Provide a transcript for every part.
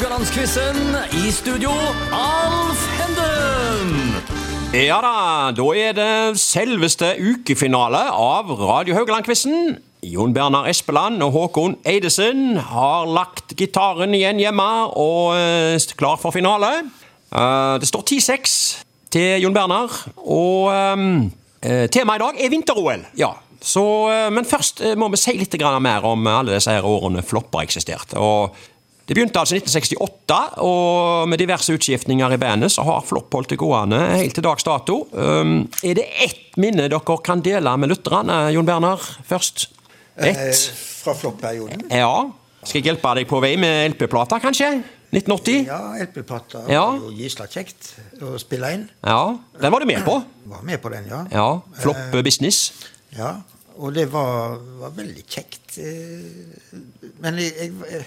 Haugalandsquizen. I studio, Alf Henden. Ja da, da er det selveste ukefinale av Radio Haugaland-quizen. Jon Bernar Espeland og Håkon Eidesen har lagt gitaren igjen hjemme og er klar for finale. Eh, det står 10-6 til Jon Bernar, og eh, temaet i dag er vinter-OL. Ja, så, eh, men først eh, må vi si litt mer om alle disse årene flopper eksisterte. eksistert. Og det begynte altså i 1968, og med diverse utskiftninger i bandet så har Flopp holdt det gående helt til dags dato. Um, er det ett minne dere kan dele med lytterne, Jon Berner, først? Eh, Ett? fra floppperioden. Ja. Skal jeg hjelpe deg på vei med LP-plata, kanskje? 1980? Ja, LP-plata Ja. var jo gisla kjekt å spille inn. Ja. Den var du med på? Var med på den, ja. Ja. Flopp business? Ja, Og det var, var veldig kjekt. eh, Men jeg, jeg,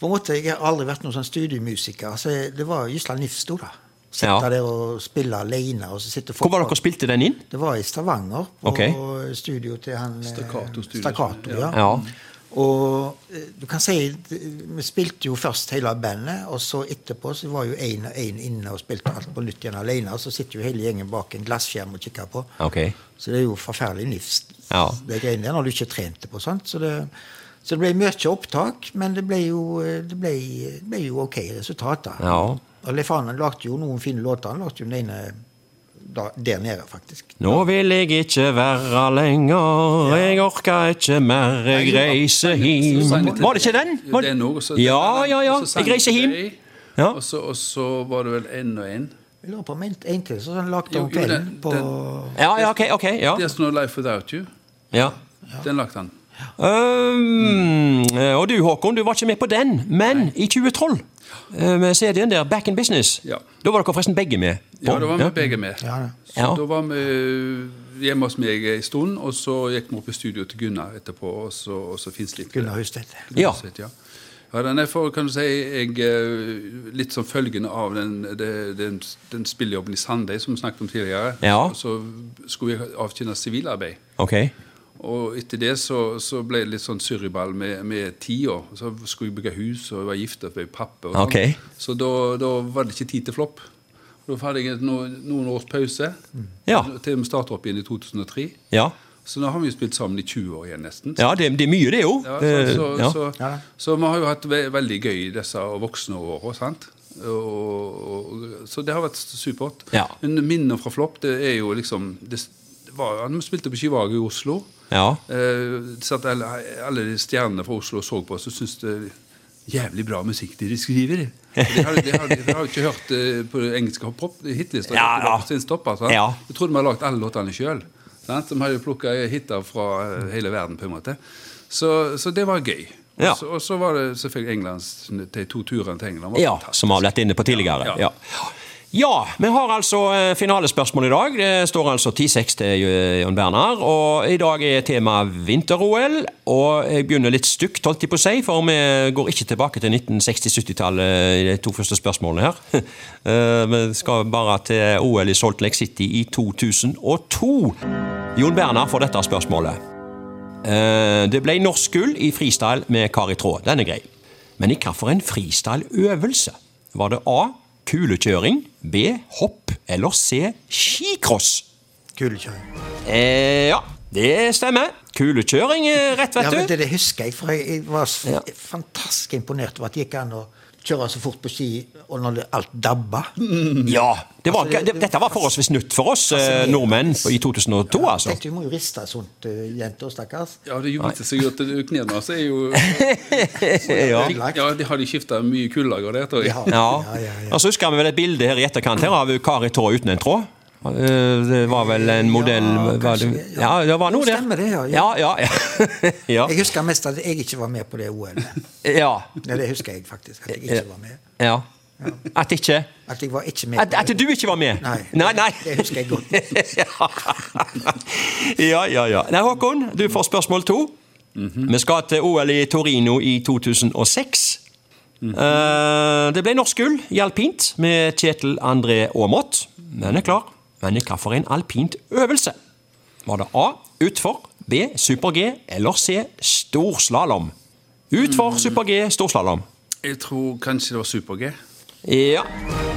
på en måte, jeg har aldri vært noen sånn studiemusiker. Så det var gysla nifst, da. Sitte Ja. der og spille alene. Og så sitte Hvor var dere spilte den inn? Det var i Stavanger, på okay. studio til han Staccato Stakkato studio. Stakkato, ja. Ja. Og eh, du kan si Vi spilte jo først hele bandet, og så etterpå så var jo én og én inne og spilte alt på nytt igjen alene. Og så sitter jo hele gjengen bak en glasskjerm og kikker på. Okay. Så det er jo forferdelig nifst, Ja. det greiene der, når du ikke trente på sånt. Så det, så det ble mye opptak, men det ble jo, eh, det ble, det ble jo ok resultater. Ja. Og Leif Arne lagde jo noen fine låter. Han lagde jo den ene da, der nede, faktisk. Nå vil jeg ikke være lenger, jeg orker ikke mer, jeg reiser hjem. Var det ikke den? Var Den også, Ja, ja, ja. Jeg reiser hjem. Ja. Og, så, og så var det vel en og en. Vi lurer på en, en til, så han lagde om kvelden den- på Ja, ja, ok, ok, ja. There's No Life Without You. ja. Den lagde han. Um, og du Håkon, du var ikke med på den, men i 2012, eh, med CD-en der, Back in Business, Ja. da var dere forresten begge med. på. Ja, da var vi begge med. Ja, ja. Så Ja. Da var vi hjemme hos meg en stund, og så gikk vi opp i studio til Gunnar etterpå, og så, og så. Gunnar Høystedt. Ja. ja. Ja, den er for, kan du si, jeg, eh, litt som følgende av den, den, den spillejobben i Sandøy som vi snakket om tidligere. Ja. Så skulle vi avtjene sivilarbeid. Ok. Og etter det så, så ble det litt sånn surriball med, med tida. Så skulle vi bygge hus, og jeg var gift og fikk pappa. og sånn. Så da, da var det ikke tid til flopp. Da hadde jeg no, noen års pause. Ja. Til vi startet opp igjen i 2003. Ja, Så nå har vi jo spilt sammen i 20 år igjen, nesten. ja det, det er mye det jo. Ja, Eh, så, så, ja. så, så vi har jo hatt ve veldig gøy i disse voksne åra. sant? Og, og, så det har vært supert. Ja. Men minner fra Flopp, det er jo liksom det, det var, Vi spilte på Chivago i Oslo. Ja. Eh, satt alle, alle stjernene fra Oslo og så på oss og syntes det jævlig bra musikk de skriver. De hadde, de har, de hadde ikke hørt eh, på engelske hiphop hitlister. Ja, ja. Sin sant? Ja. Jeg trodde vi hadde lagd alle låtene sjøl. De hadde jo plukka hiter fra eh, hele verden, på en måte. Så, så det var gøy. Ja. så- Og så var det selvfølgelig Englands, de to turene til England. var ja, fantastisk. som vi har vært inne på tidligere. Ja, Ja. Ja. Vi har altså eh, finalespørsmål i dag. Det står altså 10-6 til Jon Bernar. Og i dag er tema vinter-OL. Og jeg begynner litt stygt, holdt jeg på å si, for vi går ikke tilbake til 1960-70-tallet i de to første spørsmålene her. Eh, Vi skal bare til OL i Salt Lake City i 2002. Jon Bernar får dette spørsmålet. Eh, Det ble norsk gull i freestyle med kar i tråd. Den er grei. Men i hvilken freestyle-øvelse? Var det A. Kulekjøring, B. Hopp eller C. Skicross? Kulekjøring. Eh, ja, det stemmer. Kulekjøring er rett, Ja, vet men Ja, det, det husker jeg, for jeg, var så Ja. fantastisk imponert over at det gikk an å kjøre så fort på ski, og når det, alt dabba. Ja, det var, Altså, det- det, Dette var forholdsvis nytt for oss altså, nordmenn i 2002, altså. Tenkte vi må jo riste sånt, uh, jenter, stakkars. Ja, det gjorde seg at det- knærne hans er jo Ja. Ja, de hadde skifta mye kullager det, tror jeg. Ja. Ja. Ja, ja, ja. Og så husker vi vel et bilde her i etterkant her av Kari Tå uten en tråd. Eh, Det var vel en modell var det, ja. Ja, det var noe der. Stemmer det, ja, Ja, ja. ja, ja. ja. Jeg husker mest at jeg ikke var med på det OL-et. ja. Ja, det husker jeg faktisk. At jeg ikke var med. ja. At ikke At jeg var ikke med at, at du ikke var med? Nei. nei, nei. Det husker jeg godt. ja, ja, ja. Nei, Håkon, du får spørsmål to. Vi skal til OL i Torino i 2006. Eh, det ble norsk gull i alpint med Kjetil André Aamodt. Den er klar. Men hva for en alpint øvelse? Var det A. Utfor, B. Super-G eller C. Storslalåm? Utfor, super-G, storslalåm. Jeg tror kanskje det var Super-G. Ja,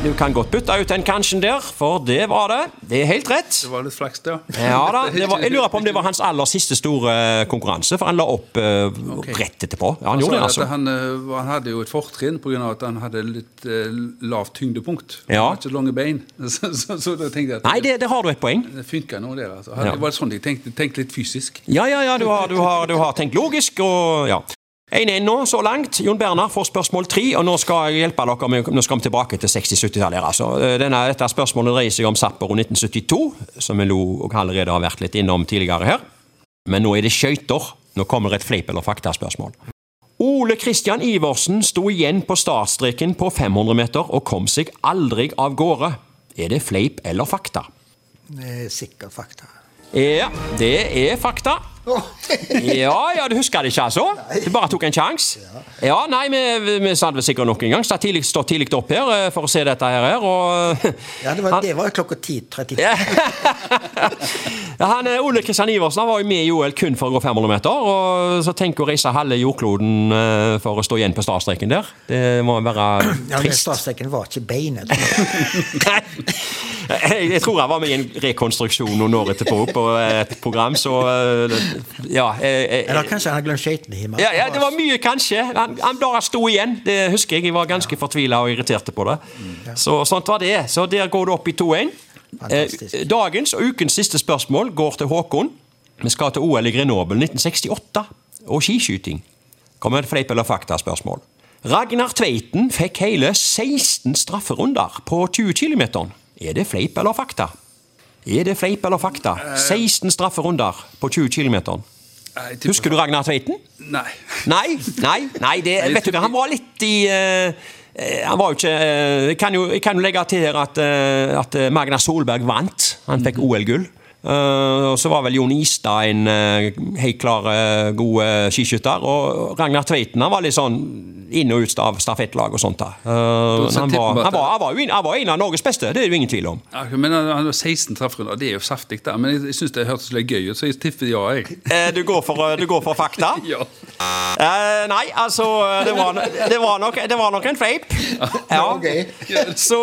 du kan godt bytte ut den kanskje der, for det var det. Det er helt rett. Det var litt flaks, ja. Ja da, det var, Jeg lurer på om det var hans aller siste store konkurranse, for han la opp uh, rett etterpå. Ja, han Han, gjorde det, altså. han, eh, han hadde jo et fortrinn pga. at han hadde litt uh, lavt tyngdepunkt. Ja. Han hadde ikke lange bein. Så, så, så da tenkte jeg at Nei, det, det har du et poeng. det funka nå, det. Altså. Han, Ja. Det var sånn jeg tenkte. Tenkt litt fysisk. Ja, ja, ja, du har, du har, du har tenkt logisk, og ja. 1-1 nå, så langt. Jon Bernar får spørsmål tre, og nå skal jeg hjelpe dere med Nå skal vi tilbake til 60-70-tallet. Altså. Denne, dette spørsmålet dreier seg om Sapporo 1972, som vi allerede har vært litt innom tidligere her. Men nå er det skøyter. Nå kommer et fleip- eller faktaspørsmål. Ole Kristian Iversen sto igjen på startstreken på 500 meter og kom seg aldri av gårde. Er det fleip eller fakta? Det er sikkert fakta. Ja, det er fakta. Ja, ja, du husker det ikke, altså? Du bare tok en sjanse? Ja, nei, vi, vi satt vel sikkert nok en gang. Stod tidlig, stått tidlig opp her eh, for å se dette her, og Ja, det var, det var klokka 10.30. ja, han, eh, Ole Kristian Iversen han var jo med i OL kun for å gå 500 meter, og så tenk å reise halve jordkloden eh, for å stå igjen på startstreken der. Det må være trist. Ja, men startstreken var ikke beinet. Jeg, jeg tror jeg var med i en rekonstruksjon noen år etterpå på et program, så eh, ja. Jeg, Eller kanskje han har glemt skøytene hjemme. ja, ja, det var mye kanskje. Han, han bare sto igjen. Det husker jeg. Jeg var ganske fortvila og irriterte på det. Så sånt var det. Så der går det opp i 2-1. Eh, dagens og ukens siste spørsmål går til Håkon. Vi skal til OL i Grenoble 1968 og skiskyting. Kommer et fleip- eller faktaspørsmål. Ragnar Tveiten fikk hele 16 strafferunder på 20 km. Er det fleip eller fakta? Er det fleip eller fakta? 16 strafferunder på 20 km. Husker du Ragnar Tveiten? Nei. Nei, nei, nei det, vet du han var litt i eh, eh, Han var jo ikke eh, Jeg kan jo, jeg kan jo legge til her at, eh, at eh, Magna Solberg vant. Han fikk OL-gull. Eh, og så var vel Jon Istad en uh, helt klar uh, god uh, skiskytter. Og Ragnar Tveiten han var litt sånn inn og ut av stafettlag og sånt. da. Eh, han, var, han, var, var en, han var en av Norges beste, det er det jo ingen tvil om. Ja, Men han var 16 treffrunder, det er jo saftig, da. Men jeg, jeg syns det hørtes litt gøy ut, så jeg tipper ja, jeg. Eh, du, går for, du går for fakta? Ja. Eh, nei, altså det var, det, var nok, det var nok en fleip. Ja. Så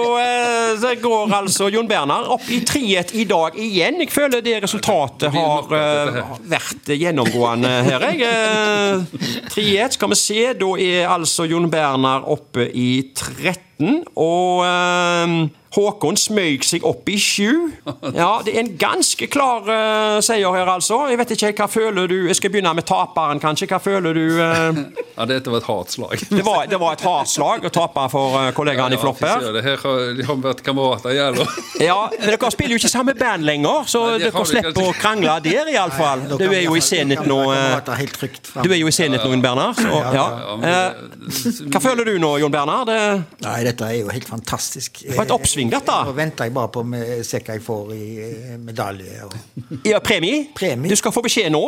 så går altså Jon Bernar opp i 3-1 i dag igjen. Jeg føler det resultatet har eh, vært gjennomgående her. Jeg. Eh, 3-1, skal vi se. Da er altså Jon Bernar oppe i 13. Og eh, Håkon smøg seg opp i sju. Ja, det er en ganske klar uh, seier her, altså. Jeg vet ikke, hva føler du Jeg skal begynne med taperen, kanskje. Hva føler du? Uh... ja, dette var et hardt slag. Det var, det var et hardt slag å tape for uh, kollegaene i Flopp her. det her har, de har vært kamerater, jævla. Ja, men Dere spiller jo ikke samme band lenger, så Nei, dere slipper å krangle der, iallfall. Du er jo i Senit nå. eh, frem. Du er jo i Zenit nå, Jon Bernar. Så, ja. Ja, Eh, Hva føler du nå, Jon Bernhard? Det Nei, dette er jo helt fantastisk. Det var et oppsving, dette. Nå venter jeg bare på å se hva jeg får i eh, medalje. Og... Ja, premie? Premie. Du skal få beskjed nå.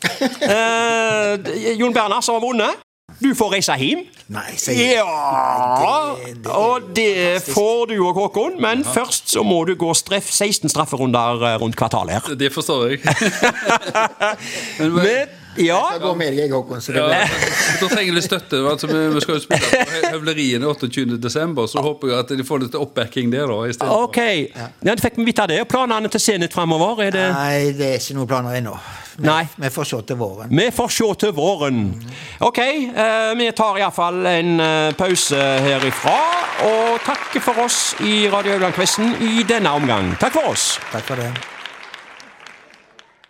Eh, Jon Bernar som har vunnet. Du får reise hjem. Nei, sier jeg. Ja, det- det- og det får du òg, Håkon. Men først så må du gå streff, 16 strafferunder eh, rundt kvartalet her. Det forstår jeg. Men, Men, ja, Jeg går med deg, Håkon. Så det blir... da trenger de støtte. Altså, vi, vi skal jo spille på Hø- Høvlerien 28.12., så håper jeg at de får litt oppbacking der. da ok. Ja, det fikk vi vite det. Planene til Zenit framover, er det Nei, det er ikke noen planer ennå. Vi, Nei. vi får se til våren. Vi får se til våren. Ok, eh, vi tar iallfall en eh, pause herifra. Og takker for oss i Radio Haugland-quizen i denne omgang. Takk for oss. Takk for det.